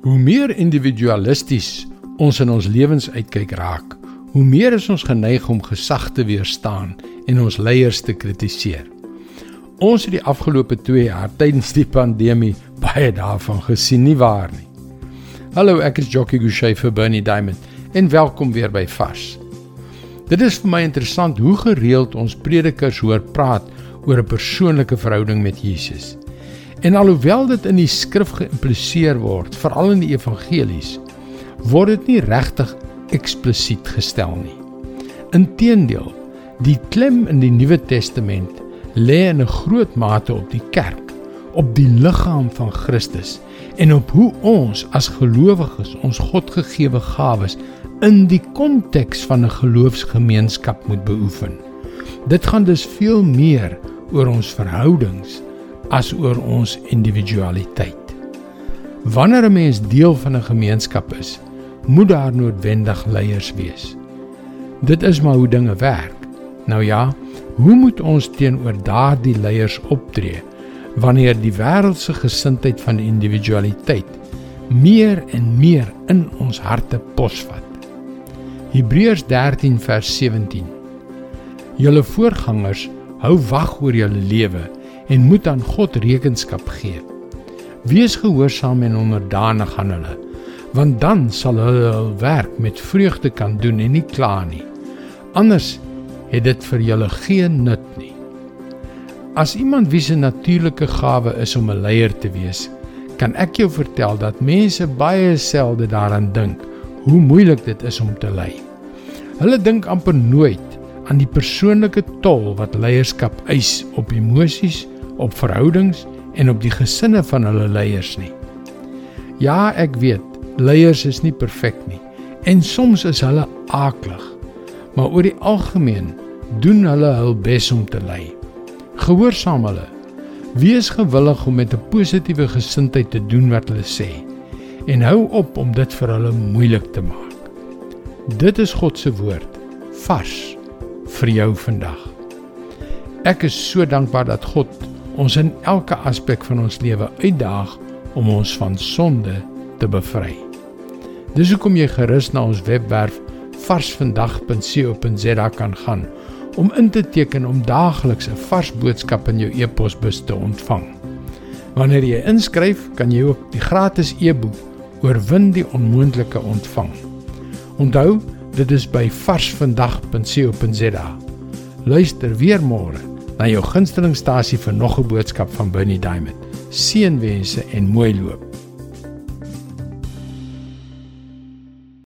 Hoe meer individualisties ons in ons lewens uitkyk raak, hoe meer is ons geneig om gesag te weerstaan en ons leiers te kritiseer. Ons het die afgelope 2 jaar tydens die pandemie baie daarvan gesien nie waar nie. Hallo, ek is Jockey Gouchee vir Bernie Diamond en welkom weer by Vars. Dit is vir my interessant hoe gereeld ons predikers hoor praat oor 'n persoonlike verhouding met Jesus. En alhoewel dit in die skrif geïmpliseer word, veral in die evangelies, word dit nie regtig eksplisiet gestel nie. Inteendeel, die klem in die Nuwe Testament lê in 'n groot mate op die kerk, op die liggaam van Christus en op hoe ons as gelowiges ons Godgegewe gawes in die konteks van 'n geloofsgemeenskap moet beoefen. Dit gaan dus veel meer oor ons verhoudings as oor ons individualiteit. Wanneer 'n mens deel van 'n gemeenskap is, moet daar noodwendig leiers wees. Dit is maar hoe dinge werk. Nou ja, hoe moet ons teenoor daardie leiers optree wanneer die wêreldse gesindheid van individualiteit meer en meer in ons harte posvat? Hebreërs 13 vers 17. Julle voorgangers hou wag oor julle lewe en moet aan God rekenskap gee. Wees gehoorsaam en onderdanig aan hulle, want dan sal hulle hul werk met vreugde kan doen en nie kla nie. Anders het dit vir julle geen nut nie. As iemand wie se natuurlike gawe is om 'n leier te wees, kan ek jou vertel dat mense baie selde daaraan dink hoe moeilik dit is om te lei. Hulle dink amper nooit aan die persoonlike tol wat leierskap eis op emosies, op verhoudings en op die gesinne van hulle leiers nie. Ja, ek weet, leiers is nie perfek nie en soms is hulle aaklig. Maar oor die algemeen doen hulle hul bes om te lei. Gehoorsaam hulle. Wees gewillig om met 'n positiewe gesindheid te doen wat hulle sê en hou op om dit vir hulle moeilik te maak. Dit is God se woord vars vir jou vandag. Ek is so dankbaar dat God ons in elke aspek van ons lewe uitdaag om ons van sonde te bevry. Dis hoekom jy gerus na ons webwerf varsvandag.co.za kan gaan om in te teken om daagliks 'n vars boodskap in jou e-posbus te ontvang. Wanneer jy inskryf, kan jy ook die gratis e-boek Oorwin die onmoontlike ontvang. Onthou, dit is by varsvandag.co.za. Luister weer môre na jou gunstelingstasie vir nog 'n boodskap van Bernie Diamond. Seënwense en mooi loop.